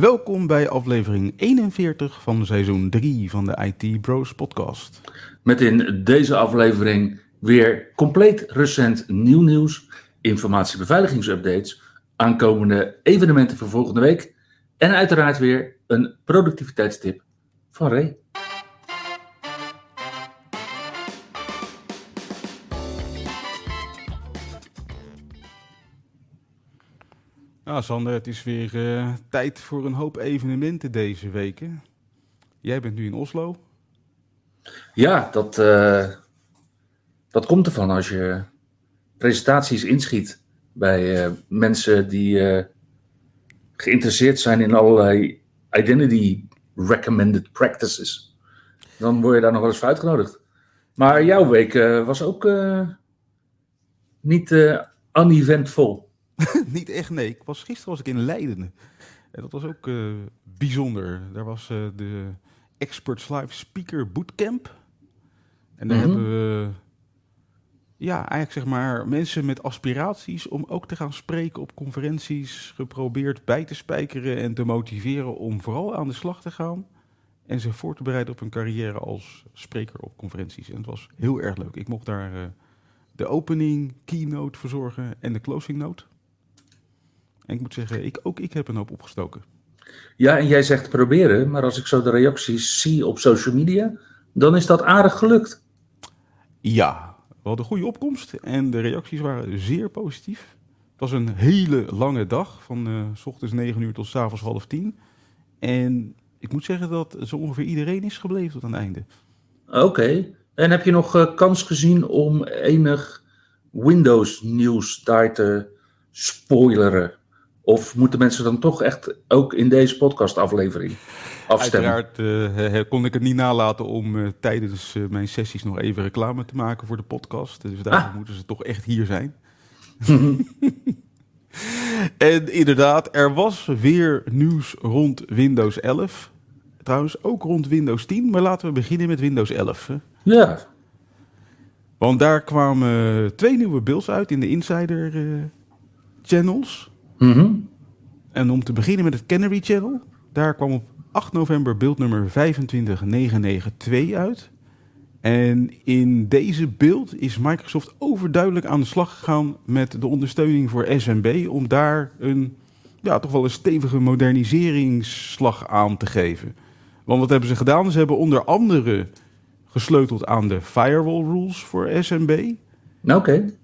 Welkom bij aflevering 41 van seizoen 3 van de IT Bros podcast. Met in deze aflevering weer compleet recent nieuw nieuws, informatiebeveiligingsupdates, aankomende evenementen voor volgende week en uiteraard weer een productiviteitstip van Ray. Sander, het is weer uh, tijd voor een hoop evenementen deze weken. Jij bent nu in Oslo. Ja, dat, uh, dat komt ervan als je presentaties inschiet bij uh, mensen die geïnteresseerd zijn in allerlei identity recommended practices. Dan word je daar nog wel eens voor uitgenodigd. Maar jouw week was ook niet uneventvol. niet echt, nee. Ik was, gisteren was ik in Leiden. En dat was ook uh, bijzonder. Daar was uh, de Experts Live Speaker Bootcamp. En daar mm -hmm. hebben we, ja, eigenlijk zeg maar, mensen met aspiraties om ook te gaan spreken op conferenties geprobeerd bij te spijkeren en te motiveren om vooral aan de slag te gaan. En zich voor te bereiden op een carrière als spreker op conferenties. En het was heel erg leuk. Ik mocht daar uh, de opening, keynote verzorgen en de closing note. En ik moet zeggen, ik, ook ik heb een hoop opgestoken. Ja, en jij zegt proberen, maar als ik zo de reacties zie op social media, dan is dat aardig gelukt. Ja, we hadden goede opkomst en de reacties waren zeer positief. Het was een hele lange dag, van uh, s ochtends 9 uur tot s avonds half tien. En ik moet zeggen dat zo ongeveer iedereen is gebleven tot aan het einde. Oké, okay. en heb je nog uh, kans gezien om enig Windows nieuws daar te spoileren? Of moeten mensen dan toch echt ook in deze podcastaflevering afstemmen? Uiteraard uh, kon ik het niet nalaten om uh, tijdens uh, mijn sessies nog even reclame te maken voor de podcast. Dus daarom ah. moeten ze toch echt hier zijn. en inderdaad, er was weer nieuws rond Windows 11. Trouwens, ook rond Windows 10. Maar laten we beginnen met Windows 11. Hè? Ja. Want daar kwamen twee nieuwe builds uit in de Insider channels. Mm -hmm. En om te beginnen met het Canary Channel. Daar kwam op 8 november beeld nummer 25992 uit. En in deze beeld is Microsoft overduidelijk aan de slag gegaan met de ondersteuning voor SMB. Om daar een ja, toch wel een stevige moderniseringsslag aan te geven. Want wat hebben ze gedaan? Ze hebben onder andere gesleuteld aan de firewall rules voor SMB. Oké. Okay.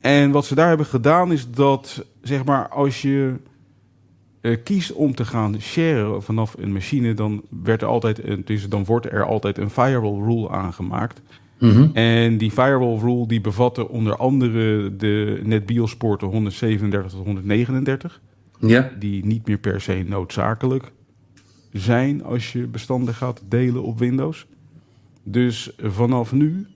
En wat ze daar hebben gedaan is dat, zeg maar, als je uh, kiest om te gaan sharen vanaf een machine, dan, werd er altijd een, dus dan wordt er altijd een firewall rule aangemaakt. Mm -hmm. En die firewall rule die bevatte onder andere de NetBIOS poorten 137 tot 139. Ja. Die niet meer per se noodzakelijk zijn als je bestanden gaat delen op Windows. Dus vanaf nu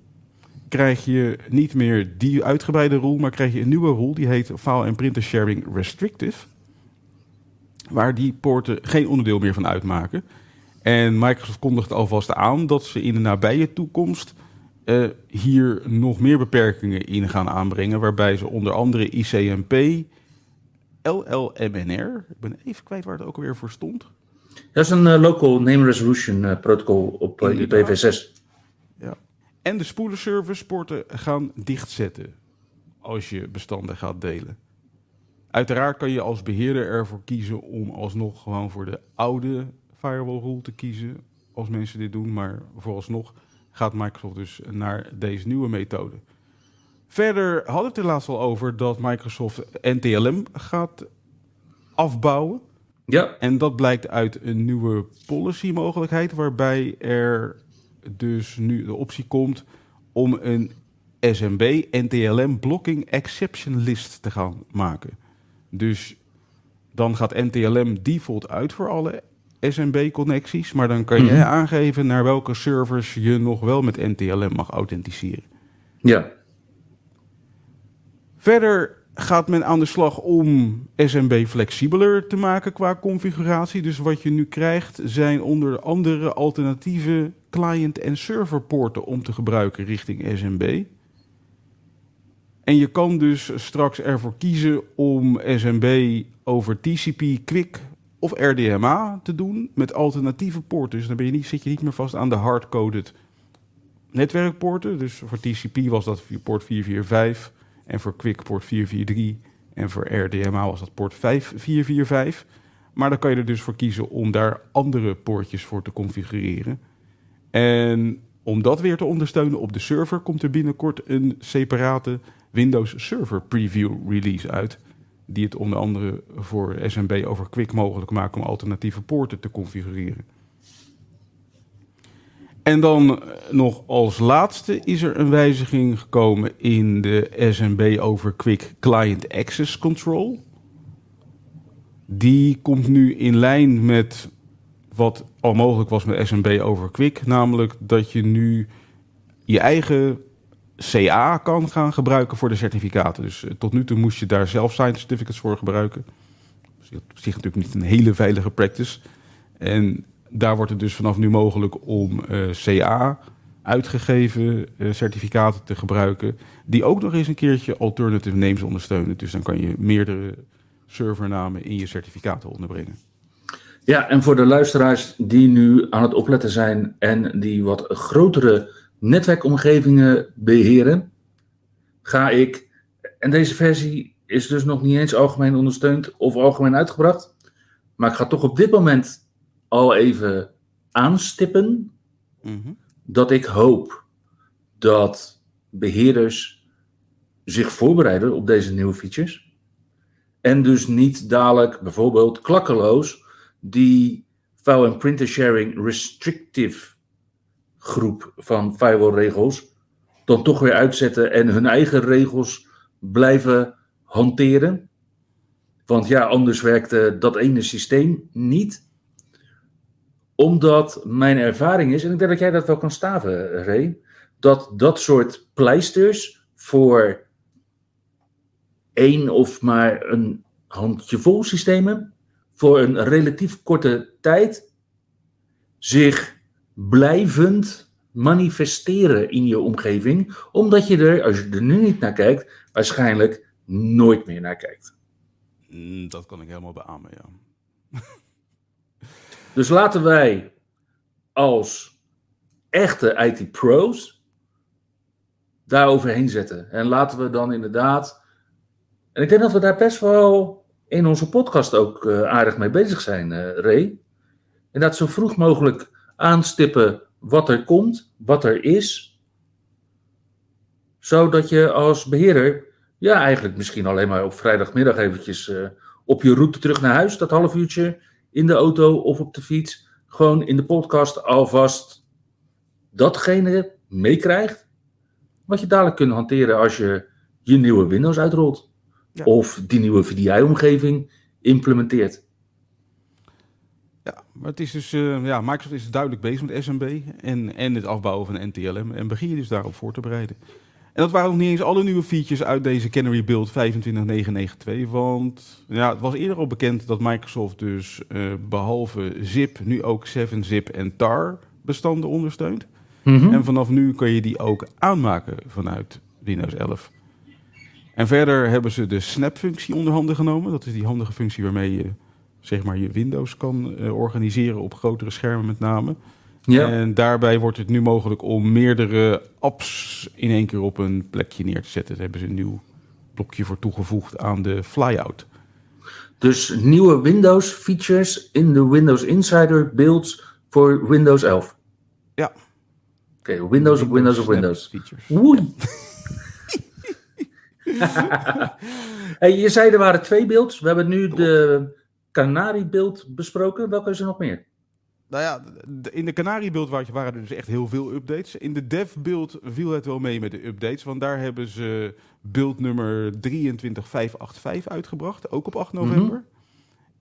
krijg je niet meer die uitgebreide rule, maar krijg je een nieuwe rule. Die heet File and Printer Sharing Restrictive. Waar die poorten geen onderdeel meer van uitmaken. En Microsoft kondigt alvast aan dat ze in de nabije toekomst uh, hier nog meer beperkingen in gaan aanbrengen. Waarbij ze onder andere ICMP, LLMNR, ik ben even kwijt waar het ook alweer voor stond. Dat is een uh, Local Name Resolution uh, protocol op IPv6. En de spoelenservice poorten gaan dichtzetten als je bestanden gaat delen. Uiteraard kan je als beheerder ervoor kiezen om alsnog gewoon voor de oude firewall rule te kiezen als mensen dit doen, maar vooralsnog gaat Microsoft dus naar deze nieuwe methode. Verder had het er laatst al over dat Microsoft NTLM gaat afbouwen. Ja. En dat blijkt uit een nieuwe policy mogelijkheid waarbij er dus nu de optie komt om een SMB NTLM Blocking Exception List te gaan maken. Dus dan gaat NTLM default uit voor alle SMB-connecties, maar dan kan Mhm. jij aangeven naar welke servers je nog wel met NTLM mag authenticeren. Ja. Verder gaat men aan de slag om SMB flexibeler te maken qua configuratie. Dus wat je nu krijgt zijn onder andere alternatieve client- en serverpoorten om te gebruiken richting SMB. En je kan dus straks ervoor kiezen om SMB over TCP, QUIC of RDMA te doen met alternatieve poorten. Dus dan ben je niet, zit je niet meer vast aan de hardcoded netwerkpoorten. Dus voor TCP was dat poort 445 en voor QUIC poort 443 en voor RDMA was dat poort 5445. Maar dan kan je er dus voor kiezen om daar andere poortjes voor te configureren. En om dat weer te ondersteunen op de server komt er binnenkort een separate Windows Server Preview release uit. Die het onder andere voor SMB over QUIC mogelijk maakt om alternatieve poorten te configureren. En dan eh, nog als laatste is er een wijziging gekomen in de SMB over Quick Client Access Control. Die komt nu in lijn met wat al mogelijk was met SMB over Quick. Namelijk dat je nu je eigen CA kan gaan gebruiken voor de certificaten. Dus eh, tot nu toe moest je daar zelf signed certificates voor gebruiken. Dat is op zich natuurlijk niet een hele veilige practice. En daar wordt het dus vanaf nu mogelijk om eh, CA uitgegeven eh, certificaten te gebruiken. Die ook nog eens een keertje alternative names ondersteunen. Dus dan kan je meerdere servernamen in je certificaten onderbrengen. Ja, en voor de luisteraars die nu aan het opletten zijn en die wat grotere netwerkomgevingen beheren, ga ik, en deze versie is dus nog niet eens algemeen ondersteund of algemeen uitgebracht, maar ik ga toch op dit moment al even aanstippen Mhm. dat ik hoop dat beheerders zich voorbereiden op deze nieuwe features. En dus niet dadelijk bijvoorbeeld klakkeloos die file and printer sharing restrictive groep van firewall regels dan toch weer uitzetten en hun eigen regels blijven hanteren. Want ja, anders werkte dat ene systeem niet. Omdat mijn ervaring is, en ik denk dat jij dat wel kan staven, Ray, dat dat soort pleisters voor één of maar een handjevol systemen voor een relatief korte tijd zich blijvend manifesteren in je omgeving, omdat je er, als je er nu niet naar kijkt, waarschijnlijk nooit meer naar kijkt. Mm, Dat kan ik helemaal beamen, ja. Dus laten wij als echte IT-pro's daar overheen zetten. En laten we dan inderdaad. En ik denk dat we daar best wel in onze podcast ook eh, aardig mee bezig zijn, eh Ray. Inderdaad, zo vroeg mogelijk aanstippen wat er komt, wat er is. Zodat je als beheerder, ja, eigenlijk misschien alleen maar op vrijdagmiddag eventjes eh, op je route terug naar huis, dat half uurtje in de auto of op de fiets, gewoon in de podcast alvast datgene meekrijgt. Wat je dadelijk kunt hanteren als je je nieuwe Windows uitrolt. Ja. Of die nieuwe VDI-omgeving implementeert. Ja, maar het is dus, eh, ja, Microsoft is duidelijk bezig met SMB en, en het afbouwen van NTLM. En begin je dus daarop voor te bereiden. En dat waren nog niet eens alle nieuwe features uit deze Canary Build 25992. Want ja, het was eerder al bekend dat Microsoft dus eh, behalve zip nu ook 7-zip en tar bestanden ondersteunt. En vanaf nu kan je die ook aanmaken vanuit Windows 11. En verder hebben ze de snap-functie onder handen genomen. Dat is die handige functie waarmee je zeg maar, je Windows kan eh, organiseren op grotere schermen met name. Ja. En daarbij wordt het nu mogelijk om meerdere apps in één keer op een plekje neer te zetten. Daar hebben ze een nieuw blokje voor toegevoegd aan de flyout. Dus nieuwe Windows features in de Windows Insider builds voor Windows 11. Ja. Oké, Windows op Windows op Windows. Features. Hey, je zei er waren twee beelds. We hebben nu de Canary beeld besproken. Welke is er nog meer? Nou ja, de- in de wa- waren er dus echt heel veel updates. In de dev build viel het wel mee met de updates. Want daar hebben ze build nummer 23585 uitgebracht. Ook op 8 november.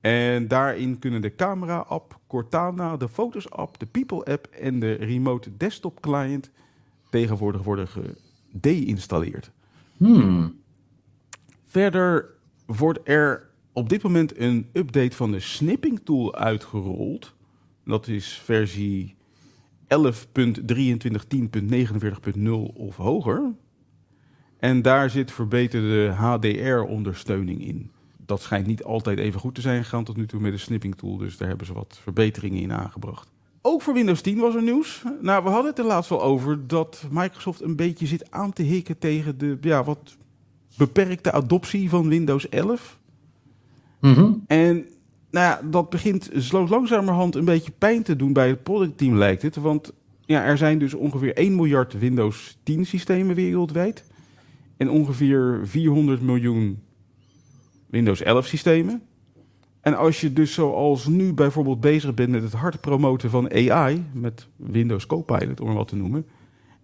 En daarin kunnen de camera-app, Cortana, de Fotos-app, de People-app en de Remote Desktop Client tegenwoordig worden gedeinstalleerd. Hmm. Verder wordt er op dit moment een update van de snipping tool uitgerold. Dat is versie 11.23.10.49.0 of hoger. En daar zit verbeterde HDR-ondersteuning in. Dat schijnt niet altijd even goed te zijn gegaan tot nu toe met de snipping tool. Dus daar hebben ze wat verbeteringen in aangebracht. Ook voor Windows 10 was er nieuws. Nou, we hadden het er laatst wel over dat Microsoft een beetje zit aan te hikken tegen de ja, wat beperkte adoptie van Windows 11. Mhm. En nou ja, dat begint langzamerhand een beetje pijn te doen bij het productteam, lijkt het. Want ja, er zijn dus ongeveer 1 miljard Windows 10 systemen wereldwijd. En ongeveer 400 miljoen Windows 11 systemen. En als je dus zoals nu bijvoorbeeld bezig bent met het hard promoten van AI, met Windows Copilot om maar wat te noemen.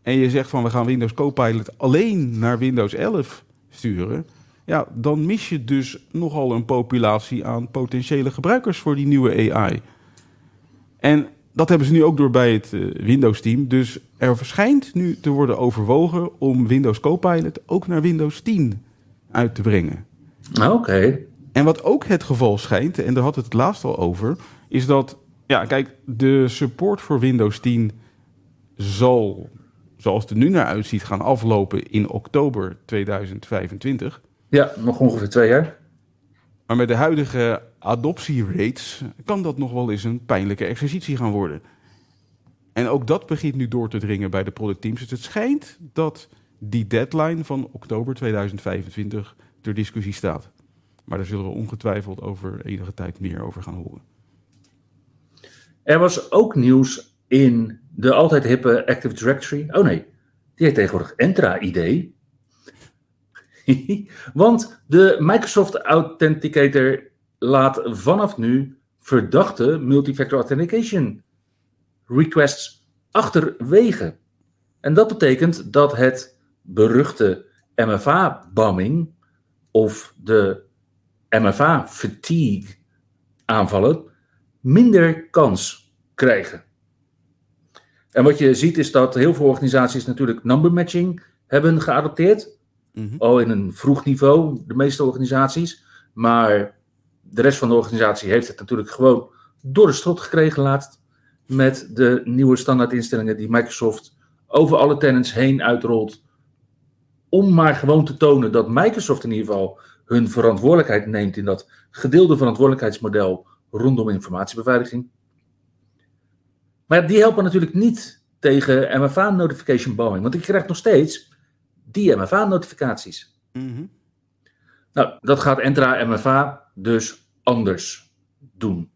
En je zegt van we gaan Windows Copilot alleen naar Windows 11 sturen. Ja, dan mis je dus nogal een populatie aan potentiële gebruikers voor die nieuwe AI. En dat hebben ze nu ook door bij het eh, Windows-team. Dus er verschijnt nu te worden overwogen om Windows Copilot ook naar Windows 10 uit te brengen. Ah, Oké. En wat ook het geval schijnt, en daar had het laatst al over, is dat, ja, kijk, de support voor Windows 10 zal, zoals het er nu naar uitziet, gaan aflopen in oktober 2025. Ja, nog ongeveer twee jaar. Maar met de huidige adoptierates kan dat nog wel eens een pijnlijke exercitie gaan worden. En ook dat begint nu door te dringen bij de productteams. Dus het schijnt dat die deadline van oktober 2025 ter discussie staat. Maar daar zullen we ongetwijfeld over enige tijd meer over gaan horen. Er was ook nieuws in de altijd hippe Active Directory. Oh nee, die heet tegenwoordig Entra-ID. Want de Microsoft Authenticator laat vanaf nu verdachte multifactor authentication requests achterwege. En dat betekent dat het beruchte MFA-bombing of de MFA-fatigue aanvallen minder kans krijgen. En wat je ziet is dat heel veel organisaties natuurlijk number matching hebben geadopteerd. Al in een vroeg niveau, de meeste organisaties. Maar de rest van de organisatie heeft het natuurlijk gewoon door de strot gekregen laatst. Met de nieuwe standaardinstellingen die Microsoft over alle tenants heen uitrolt. Om maar gewoon te tonen dat Microsoft in ieder geval hun verantwoordelijkheid neemt in dat gedeelde verantwoordelijkheidsmodel rondom informatiebeveiliging. Maar die helpen natuurlijk niet tegen MFA notification bombing, want ik krijg nog steeds die MFA-notificaties. Nou, dat gaat Entra MFA dus anders doen.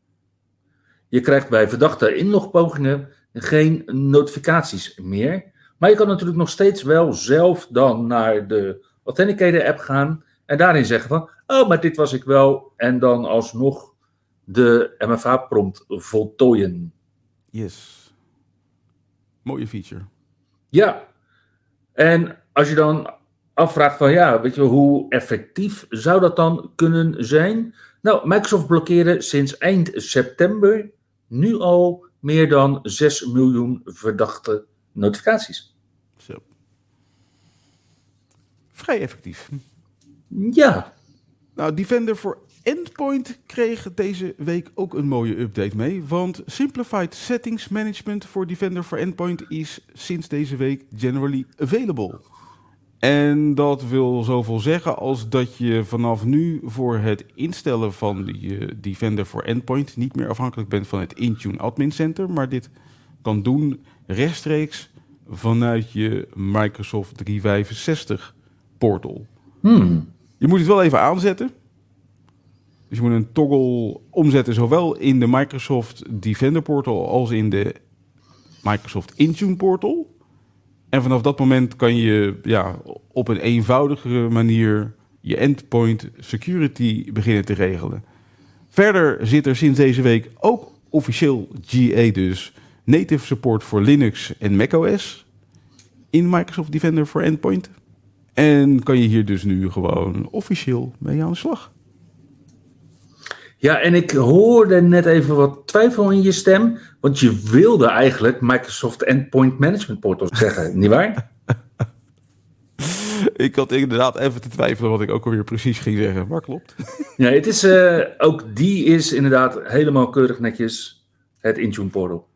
Je krijgt bij verdachte inlogpogingen geen notificaties meer. Maar je kan natuurlijk nog steeds wel zelf dan naar de Authenticator app gaan en daarin zeggen van, oh, maar dit was ik wel. En dan alsnog de MFA-prompt voltooien. Yes. Mooie feature. Ja. En als je dan afvraagt van ja, weet je, hoe effectief zou dat dan kunnen zijn? Nou, Microsoft blokkeerde sinds eind september nu al meer dan 6 miljoen verdachte notificaties. Zo. Vrij effectief. Ja. Nou, Defender for Endpoint kreeg deze week ook een mooie update mee. Want Simplified Settings Management voor Defender for Endpoint is sinds deze week generally available. En dat wil zoveel zeggen als dat je vanaf nu voor het instellen van die eh, Defender for Endpoint niet meer afhankelijk bent van het Intune Admin Center, maar dit kan doen rechtstreeks vanuit je Microsoft 365 portal. Hmm. Je moet het wel even aanzetten. Dus je moet een toggle omzetten, zowel in de Microsoft Defender portal als in de Microsoft Intune portal. En vanaf dat moment kan je ja, op een eenvoudigere manier je endpoint security beginnen te regelen. Verder zit er sinds deze week ook officieel GA dus native support voor Linux en macOS in Microsoft Defender for Endpoint. En kan je hier dus nu gewoon officieel mee aan de slag. Ja, en ik hoorde net even wat twijfel in je stem. Want je wilde eigenlijk Microsoft Endpoint Management Portal zeggen, nietwaar? ik had inderdaad even te twijfelen wat ik ook alweer precies ging zeggen, maar klopt. ja, het is, uh, ook die is inderdaad helemaal keurig netjes het Intune Portal.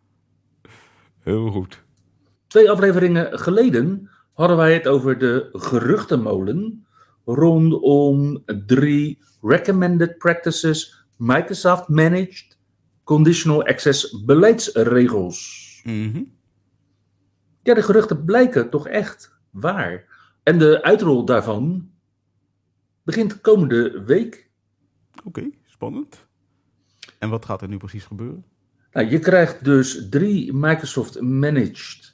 Heel goed. Twee afleveringen geleden hadden wij het over de geruchtenmolen rondom drie recommended practices Microsoft Managed Conditional Access beleidsregels. Mm Ja, de geruchten blijken toch echt waar. En de uitrol daarvan begint komende week. Oké, spannend. En wat gaat er nu precies gebeuren? Nou, je krijgt dus drie Microsoft Managed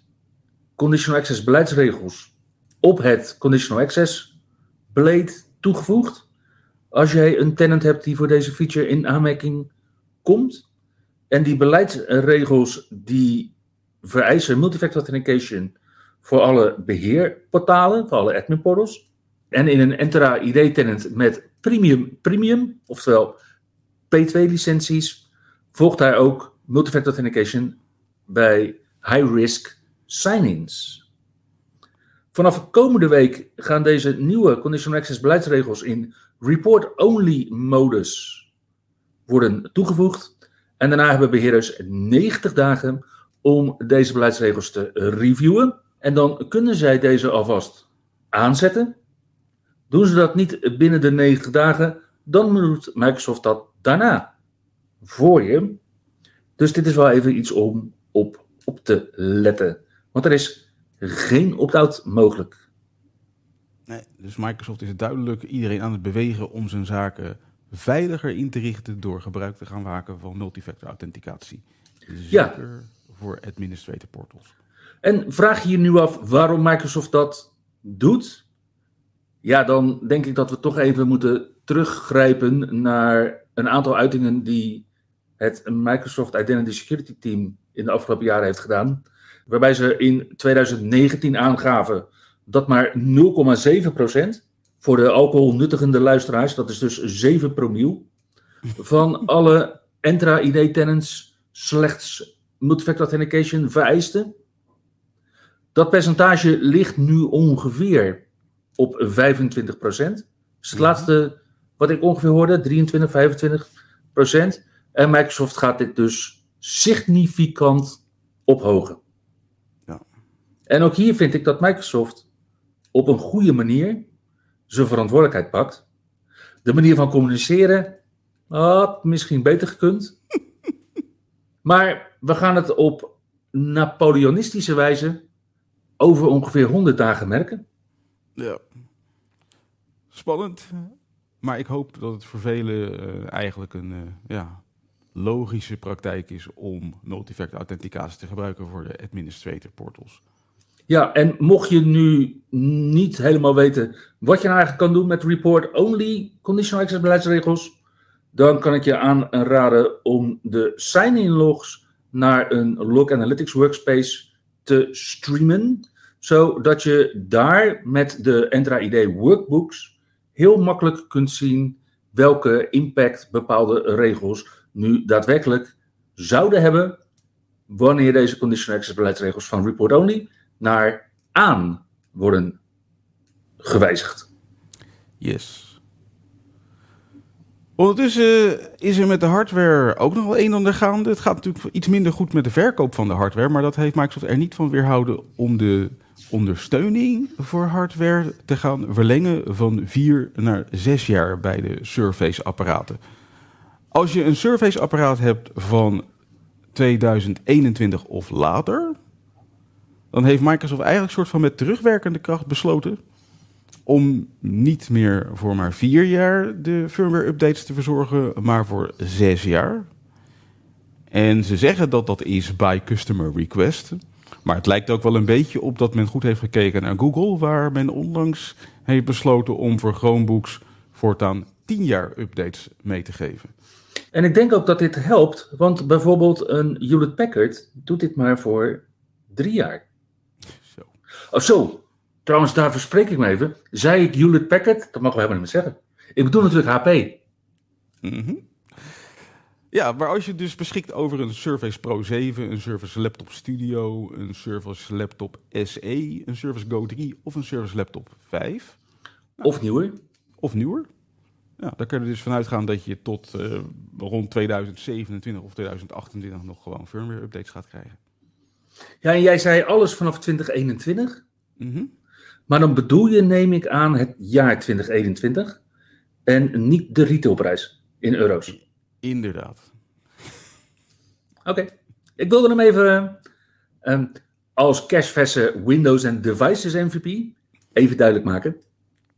Conditional Access beleidsregels op het Conditional Access Blade toegevoegd. Als jij een tenant hebt die voor deze feature in aanmerking komt. En die beleidsregels die vereisen multifactor authentication voor alle beheerportalen, voor alle admin portals. En in een Entra ID tenant met premium, premium oftewel P2 licenties, volgt daar ook multifactor authentication bij high-risk sign-ins. Vanaf komende week gaan deze nieuwe conditional access beleidsregels in report-only modus worden toegevoegd. En daarna hebben beheerders 90 dagen om deze beleidsregels te reviewen. En dan kunnen zij deze alvast aanzetten. Doen ze dat niet binnen de 90 dagen, dan doet Microsoft dat daarna voor je. Dus dit is wel even iets om op, op te letten. Want er is geen opt-out mogelijk. Nee, dus Microsoft is duidelijk iedereen aan het bewegen om zijn zaken veiliger in te richten door gebruik te gaan maken van multifactor authenticatie. Zeker ja. voor administrator portals. En vraag je je nu af waarom Microsoft dat doet? Ja, dan denk ik dat we toch even moeten teruggrijpen naar een aantal uitingen die het Microsoft Identity Security Team in de afgelopen jaren heeft gedaan. Waarbij ze in 2019 aangaven dat maar 0,7% voor de alcoholnuttigende luisteraars, dat is dus 7 promiel, van alle Entra-ID-tenants slechts multifactor authentication vereisten. Dat percentage ligt nu ongeveer op 25%. Dus het laatste wat ik ongeveer hoorde, 23, 25%. En Microsoft gaat dit dus significant ophogen. En ook hier vind ik dat Microsoft op een goede manier zijn verantwoordelijkheid pakt. De manier van communiceren had misschien beter gekund. maar we gaan het op Napoleonistische wijze over ongeveer 100 dagen merken. Ja. Spannend. Maar ik hoop dat het voor velen uh, eigenlijk een uh, ja, logische praktijk is om multifactor authenticatie te gebruiken voor de administrator portals. Ja, en mocht je nu niet helemaal weten wat je nou eigenlijk kan doen met report-only conditional access beleidsregels, dan kan ik je aanraden om de sign-in logs naar een Log Analytics workspace te streamen, zodat je daar met de Entra ID workbooks heel makkelijk kunt zien welke impact bepaalde regels nu daadwerkelijk zouden hebben wanneer deze conditional access beleidsregels van report only naar aan worden gewijzigd. Yes. Ondertussen is er met de hardware ook nog wel een ander gaande. Het gaat natuurlijk iets minder goed met de verkoop van de hardware, maar dat heeft Microsoft er niet van weerhouden om de ondersteuning voor hardware te gaan verlengen van vier naar zes jaar bij de Surface-apparaten. Als je een Surface-apparaat hebt van 2021 of later, dan heeft Microsoft eigenlijk soort van met terugwerkende kracht besloten om niet meer voor maar vier jaar de firmware-updates te verzorgen, maar voor zes jaar. En ze zeggen dat dat is by customer request. Maar het lijkt ook wel een beetje op dat men goed heeft gekeken naar Google, waar men onlangs heeft besloten om voor Chromebooks voortaan 10 jaar updates mee te geven. En ik denk ook dat dit helpt, want bijvoorbeeld een Hewlett Packard doet dit maar voor drie jaar. Of zo. Trouwens, daar verspreek ik me even. Zei ik Hewlett Packard? Dat mag we helemaal niet meer zeggen. Ik bedoel natuurlijk HP. Mhm. Ja, maar als je dus beschikt over een Surface Pro 7, een Surface Laptop Studio, een Surface Laptop SE, een Surface Go 3 of een Surface Laptop 5. Of nieuwer. Of nieuwer. Ja, daar kun je dus vanuit gaan dat je tot uh, rond 2027 of 2028 nog gewoon firmware updates gaat krijgen. Ja, en jij zei alles vanaf 2021. Mm Maar dan bedoel je, neem ik aan, het jaar 2021 en niet de retailprijs in euro's. Inderdaad. Oké. Ik wilde hem even um, als cashverse Windows en Devices MVP even duidelijk maken.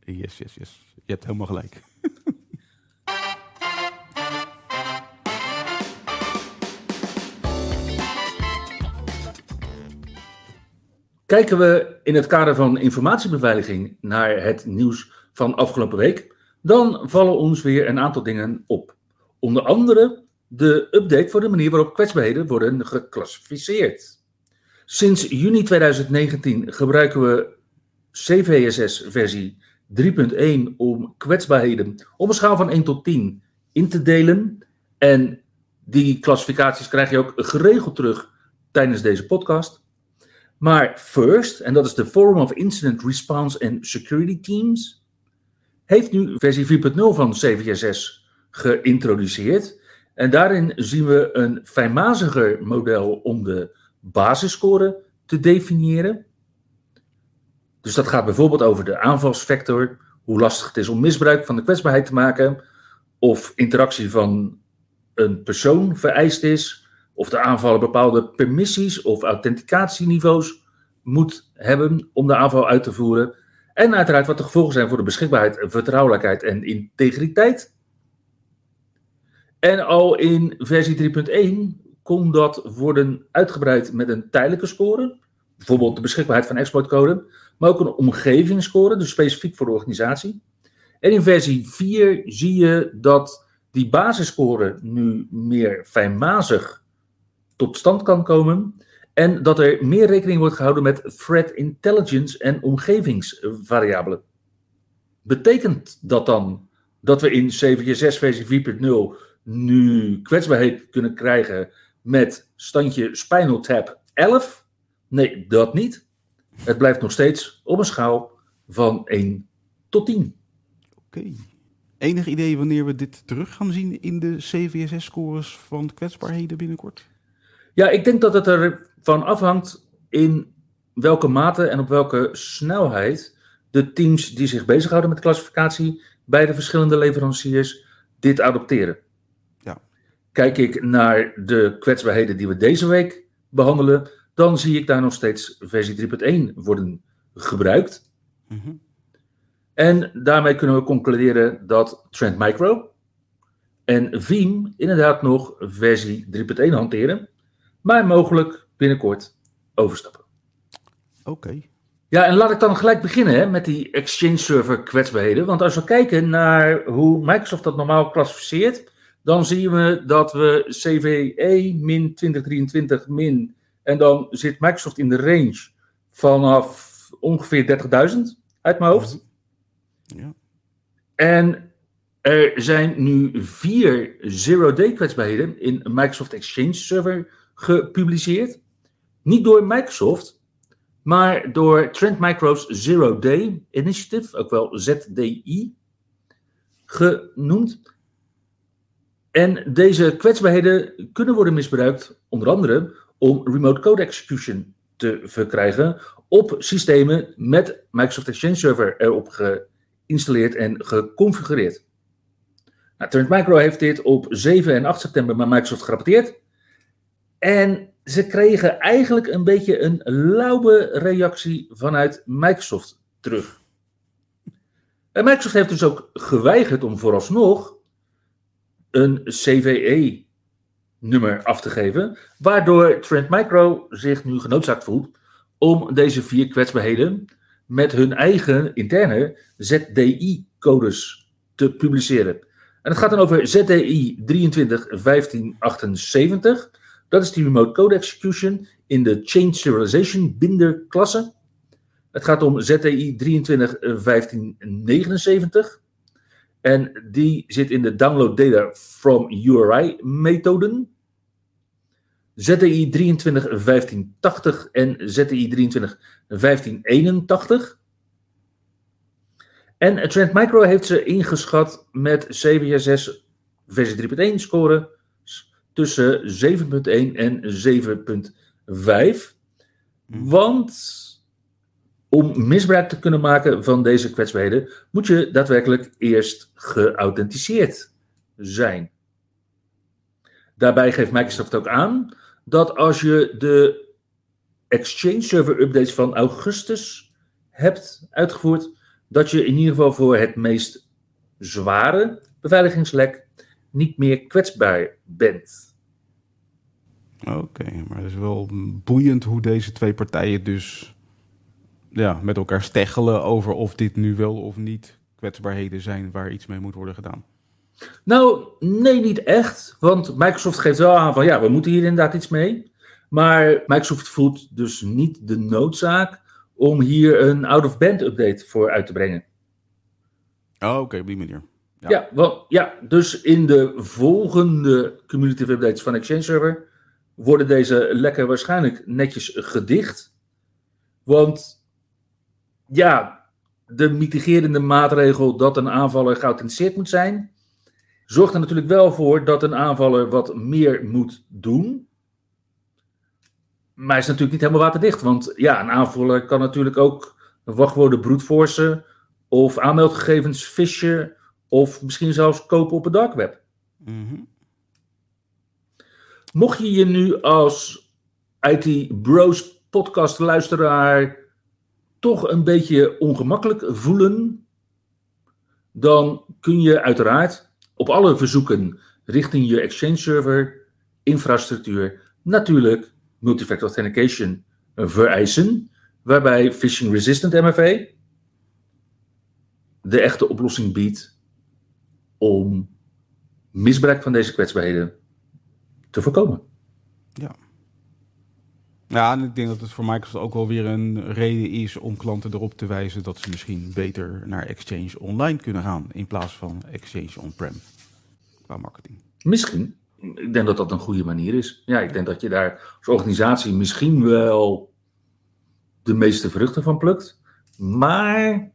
Yes, yes, yes. Je hebt helemaal gelijk. Kijken we in het kader van informatiebeveiliging naar het nieuws van afgelopen week, dan vallen ons weer een aantal dingen op. Onder andere de update voor de manier waarop kwetsbaarheden worden geclassificeerd. Sinds juni 2019 gebruiken we CVSS versie 3.1 om kwetsbaarheden op een schaal van 1 tot 10 in te delen. En die klassificaties krijg je ook geregeld terug tijdens deze podcast. Maar FIRST, en dat is de Forum of Incident Response and Security Teams, heeft nu versie 4.0 van CVSS geïntroduceerd. En daarin zien we een fijnmaziger model om de basisscore te definiëren. Dus dat gaat bijvoorbeeld over de aanvalsvector, hoe lastig het is om misbruik van de kwetsbaarheid te maken, of interactie van een persoon vereist is, of de aanvaller bepaalde permissies of authenticatieniveaus moet hebben om de aanval uit te voeren. En uiteraard wat de gevolgen zijn voor de beschikbaarheid, vertrouwelijkheid en integriteit. En al in versie 3.1 kon dat worden uitgebreid met een tijdelijke score. Bijvoorbeeld de beschikbaarheid van exploitcode. Maar ook een omgevingsscore, dus specifiek voor de organisatie. En in versie 4 zie je dat die basisscore nu meer fijnmazig tot stand kan komen. En dat er meer rekening wordt gehouden met threat intelligence en omgevingsvariabelen. Betekent dat dan dat we in CVSS versie 4.0 nu kwetsbaarheid kunnen krijgen met standje Spinal Tap 11? Nee, dat niet. Het blijft nog steeds op een schaal van 1 tot 10. Oké. Enig idee wanneer we dit terug gaan zien in de CVSS-scores van kwetsbaarheden binnenkort? Ja, ik denk dat het ervan afhangt in welke mate en op welke snelheid de teams die zich bezighouden met klassificatie bij de verschillende leveranciers dit adopteren. Ja. Kijk ik naar de kwetsbaarheden die we deze week behandelen, dan zie ik daar nog steeds versie 3.1 worden gebruikt. Mm En daarmee kunnen we concluderen dat Trend Micro en Veeam inderdaad nog versie 3.1 hanteren, maar mogelijk binnenkort overstappen. Oké. Ja, en laat ik dan gelijk beginnen hè, met die Exchange Server kwetsbaarheden. Want als we kijken naar hoe Microsoft dat normaal klassificeert, dan zien we dat we CVE min 2023 min en dan zit Microsoft in de range vanaf ongeveer 30.000 uit mijn hoofd. Ja. En er zijn nu vier zero-day kwetsbaarheden in Microsoft Exchange Server gepubliceerd. Niet door Microsoft, maar door Trend Micro's Zero Day Initiative, ook wel ZDI genoemd. En deze kwetsbaarheden kunnen worden misbruikt, onder andere om remote code execution te verkrijgen op systemen met Microsoft Exchange Server erop geïnstalleerd en geconfigureerd. Nou, Trend Micro heeft dit op 7 en 8 september bij Microsoft gerapporteerd. En ze kregen eigenlijk een beetje een lauwe reactie vanuit Microsoft terug. En Microsoft heeft dus ook geweigerd om vooralsnog een CVE-nummer af te geven, waardoor Trend Micro zich nu genoodzaakt voelt om deze vier kwetsbaarheden met hun eigen interne ZDI-codes te publiceren. En het gaat dan over ZDI 231578. Dat is die remote code execution in de Change Serialization binder klasse. Het gaat om ZTI 231579. En die zit in de download data from URI methoden. ZTI 231580 en ZTI 231581. En Trend Micro heeft ze ingeschat met CVSS versie 3.1 score tussen 7.1 en 7.5. Want om misbruik te kunnen maken van deze kwetsbaarheden, moet je daadwerkelijk eerst geauthenticeerd zijn. Daarbij geeft Microsoft ook aan dat als je de Exchange Server updates van augustus hebt uitgevoerd, dat je in ieder geval voor het meest zware beveiligingslek niet meer kwetsbaar bent. Oké, maar het is wel boeiend hoe deze twee partijen dus ja, met elkaar steggelen over of dit nu wel of niet kwetsbaarheden zijn waar iets mee moet worden gedaan. Nou, nee, niet echt. Want Microsoft geeft wel aan van ja, we moeten hier inderdaad iets mee. Maar Microsoft voelt dus niet de noodzaak om hier een out-of-band update voor uit te brengen. Oh, oké, op die manier. Ja. Wel, ja, dus in de volgende cumulative updates van Exchange Server worden deze lekker waarschijnlijk netjes gedicht. Want ja, de mitigerende maatregel dat een aanvaller geauthenticeerd moet zijn, zorgt er natuurlijk wel voor dat een aanvaller wat meer moet doen. Maar is natuurlijk niet helemaal waterdicht. Want ja, een aanvaller kan natuurlijk ook wachtwoorden broedforcen of aanmeldgegevens fischen of misschien zelfs kopen op het dark web. Mhm. Mocht je je nu als IT Bros podcast luisteraar toch een beetje ongemakkelijk voelen, dan kun je uiteraard op alle verzoeken richting je Exchange server infrastructuur natuurlijk multifactor authentication vereisen, waarbij phishing resistant MFA de echte oplossing biedt om misbruik van deze kwetsbaarheden te voorkomen. Ja. Ja, en ik denk dat het voor Microsoft ook wel weer een reden is om klanten erop te wijzen dat ze misschien beter naar Exchange Online kunnen gaan in plaats van Exchange On-Prem qua marketing. Misschien. Ik denk dat dat een goede manier is. Ja, ik denk dat je daar als organisatie misschien wel de meeste vruchten van plukt. Maar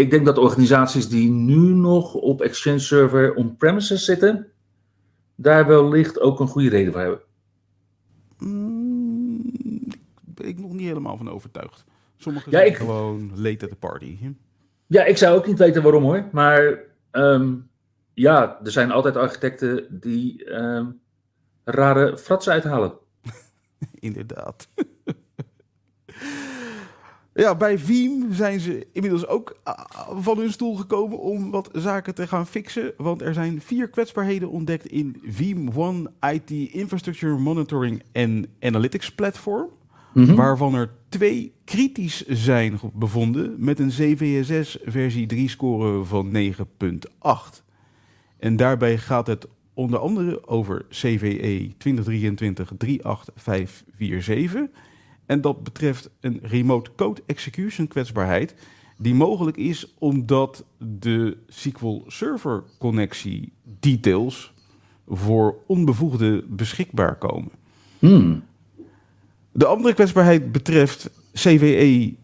ik denk dat organisaties die nu nog op Exchange Server on-premises zitten, daar wellicht ook een goede reden voor hebben. Mm, ben ik nog niet helemaal van overtuigd. Sommigen Ja, zijn ik- gewoon late at the party. Ja, ik zou ook niet weten waarom hoor. Maar ehm, ja, er zijn altijd architecten die ehm, rare fratsen uithalen. Inderdaad. Ja, bij Veeam zijn ze inmiddels ook ah, van hun stoel gekomen om wat zaken te gaan fixen. Want er zijn vier kwetsbaarheden ontdekt in Veeam One IT Infrastructure Monitoring en Analytics Platform. Waarvan er twee kritisch zijn bevonden met een CVSS versie 3 score van 9.8. En daarbij gaat het onder andere over E CVE 2023-38547. En dat betreft een remote code execution kwetsbaarheid die mogelijk is omdat de SQL Server connectie details voor onbevoegden beschikbaar komen. Hmm. De andere kwetsbaarheid betreft CVE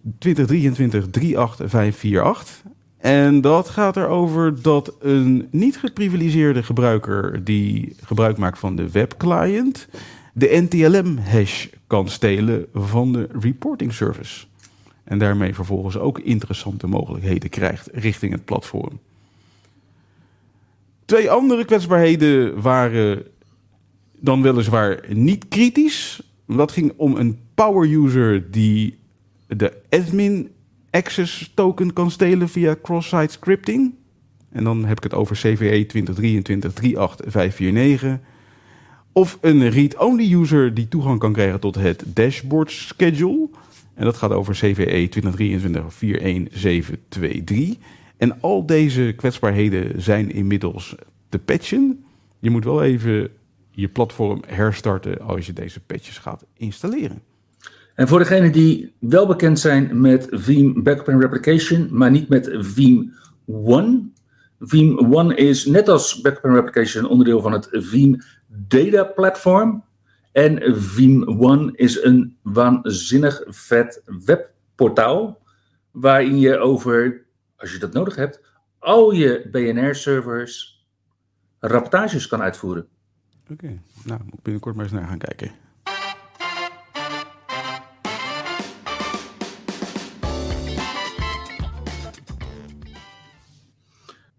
2023-38548. En dat gaat erover dat een niet geprivilegeerde gebruiker die gebruik maakt van de webclient de NTLM-hash kan stelen van de reporting service. En daarmee vervolgens ook interessante mogelijkheden krijgt richting het platform. Twee andere kwetsbaarheden waren dan weliswaar niet kritisch. Dat ging om een power user die de admin access token kan stelen via cross-site scripting. En dan heb ik het over CVE 2023-38549. Of een read-only user die toegang kan krijgen tot het dashboard schedule. En dat gaat over CVE 2023-41723. En al deze kwetsbaarheden zijn inmiddels te patchen. Je moet wel even je platform herstarten als je deze patches gaat installeren. En voor degenen die wel bekend zijn met Veeam Backup and Replication, maar niet met Veeam One, Veeam One is net als Backup and Replication onderdeel van het Veeam Data Platform. En Veeam One is een waanzinnig vet webportaal waarin je over, als je dat nodig hebt, al je BNR-servers rapportages kan uitvoeren. Oké, nou moet binnenkort maar eens naar gaan kijken.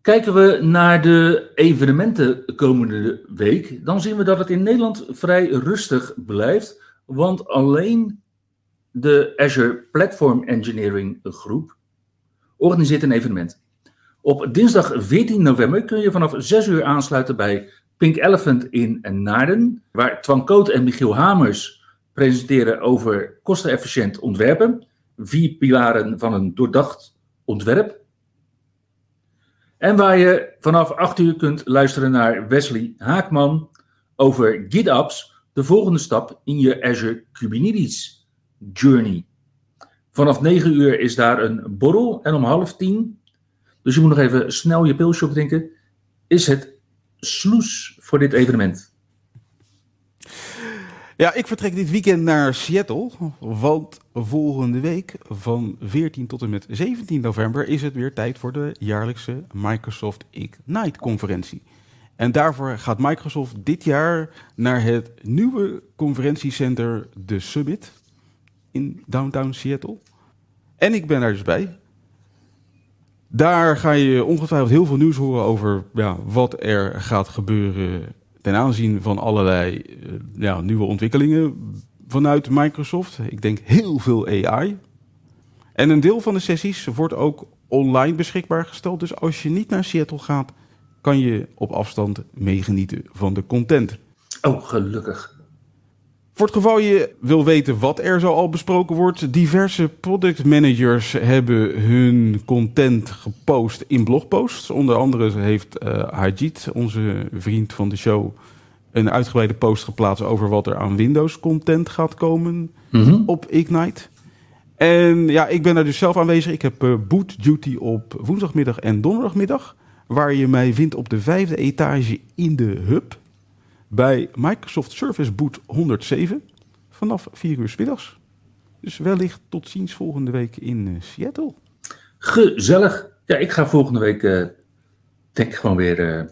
Kijken we naar de evenementen komende week, dan zien we dat het in Nederland vrij rustig blijft. Want alleen de Azure Platform Engineering groep organiseert een evenement. Op dinsdag 14 november kun je vanaf 6 uur aansluiten bij Pink Elephant in Naarden, waar Twan Koot en Michiel Hamers presenteren over kostenefficiënt ontwerpen, vier pilaren van een doordacht ontwerp. En waar je vanaf 8 uur kunt luisteren naar Wesley Haakman over GitOps, de volgende stap in je Azure Kubernetes journey. Vanaf 9 uur is daar een borrel en om half tien, dus je moet nog even snel je pilsje opdrinken, is het sloes voor dit evenement. Ja, ik vertrek dit weekend naar Seattle, want volgende week van 14 tot en met 17 november is het weer tijd voor de jaarlijkse Microsoft Ignite-conferentie. En daarvoor gaat Microsoft dit jaar naar het nieuwe conferentiecenter The Summit in downtown Seattle. En ik ben daar dus bij. Daar ga je ongetwijfeld heel veel nieuws horen over ja, wat er gaat gebeuren ten aanzien van allerlei eh, ja, nieuwe ontwikkelingen vanuit Microsoft. Ik denk heel veel AI. En een deel van de sessies wordt ook online beschikbaar gesteld. Dus als je niet naar Seattle gaat, kan je op afstand meegenieten van de content. Oh, gelukkig. Voor het geval je wil weten wat er zo al besproken wordt, diverse product managers hebben hun content gepost in blogposts. Onder andere heeft uh, Hajit, onze vriend van de show, een uitgebreide post geplaatst over wat er aan Windows content gaat komen Mhm. op Ignite. En ja, ik ben daar dus zelf aanwezig. Ik heb eh, boot duty op woensdagmiddag en donderdagmiddag. Waar je mij vindt op de vijfde etage in de hub. Bij Microsoft Service Boot 107. Vanaf 4 uur 's middags. Dus wellicht tot ziens volgende week in eh, Seattle. Gezellig. Ja, ik ga volgende week, eh, denk gewoon weer eh,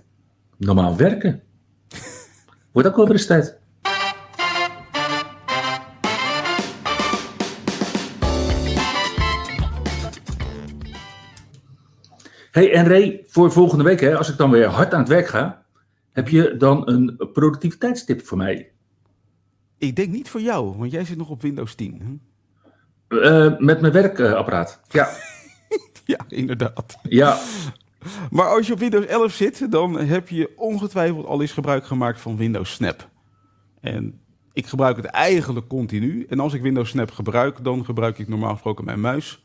normaal werken. Wordt ook wel weer eens tijd. Hey, en Ray, voor volgende week, hè, als ik dan weer hard aan het werk ga, heb je dan een productiviteitstip voor mij? Ik denk niet voor jou, want jij zit nog op Windows 10. hè? Eh, met mijn werkapparaat. Ja, Ja, inderdaad. ja. Maar als je op Windows 11 zit, dan heb je ongetwijfeld al eens gebruik gemaakt van Windows Snap. En ik gebruik het eigenlijk continu. En als ik Windows Snap gebruik, dan gebruik ik normaal gesproken mijn muis.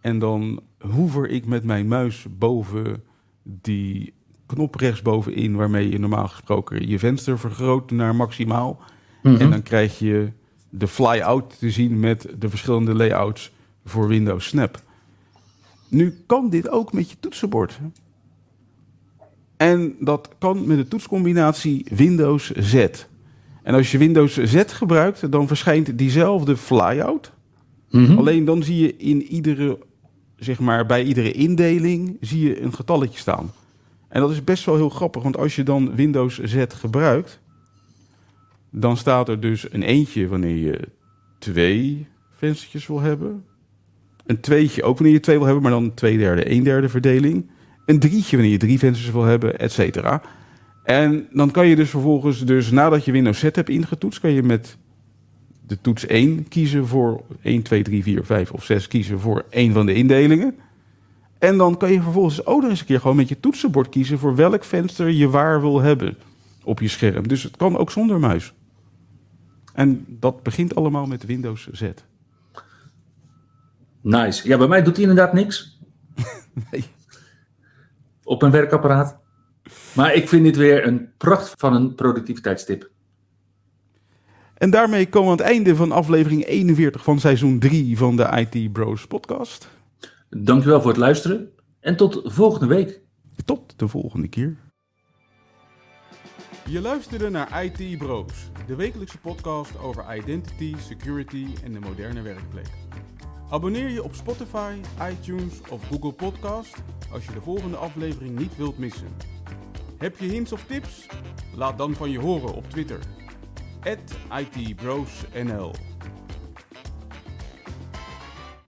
En dan hoever ik met mijn muis boven die knop rechtsbovenin, waarmee je normaal gesproken je venster vergroot naar maximaal. Mhm. En dan krijg je de fly-out te zien met de verschillende layouts voor Windows Snap. Nu kan dit ook met je toetsenbord. En dat kan met de toetscombinatie Windows Z. En als je Windows Z gebruikt, dan verschijnt diezelfde flyout. Mhm. Alleen dan zie je in iedere, zeg maar, bij iedere indeling zie je een getalletje staan. En dat is best wel heel grappig, want als je dan Windows Z gebruikt, dan staat er dus een eentje wanneer je twee venstertjes wil hebben. Een tweetje ook wanneer je twee wil hebben, maar dan twee derde, een derde verdeling. Een drietje wanneer je drie vensters wil hebben, et cetera. En dan kan je dus vervolgens, dus nadat je Windows Z hebt ingetoetst, kan je met de toets 1 kiezen voor 1, 2, 3, 4, 5 of 6 kiezen voor één van de indelingen. En dan kan je vervolgens ook nog eens een keer gewoon met je toetsenbord kiezen voor welk venster je waar wil hebben op je scherm. Dus het kan ook zonder muis. En dat begint allemaal met Windows Z. Nice. Ja, bij mij doet hij inderdaad niks. Nee. Op een werkapparaat. Maar ik vind dit weer een pracht van een productiviteitstip. En daarmee komen we aan het einde van aflevering 41 van seizoen 3 van de IT Bros podcast. Dankjewel voor het luisteren en tot volgende week. Tot de volgende keer. Je luisterde naar IT Bros, de wekelijkse podcast over identity, security en de moderne werkplek. Abonneer je op Spotify, iTunes of Google Podcast als je de volgende aflevering niet wilt missen. Heb je hints of tips? Laat dan van je horen op Twitter. @itbrosnl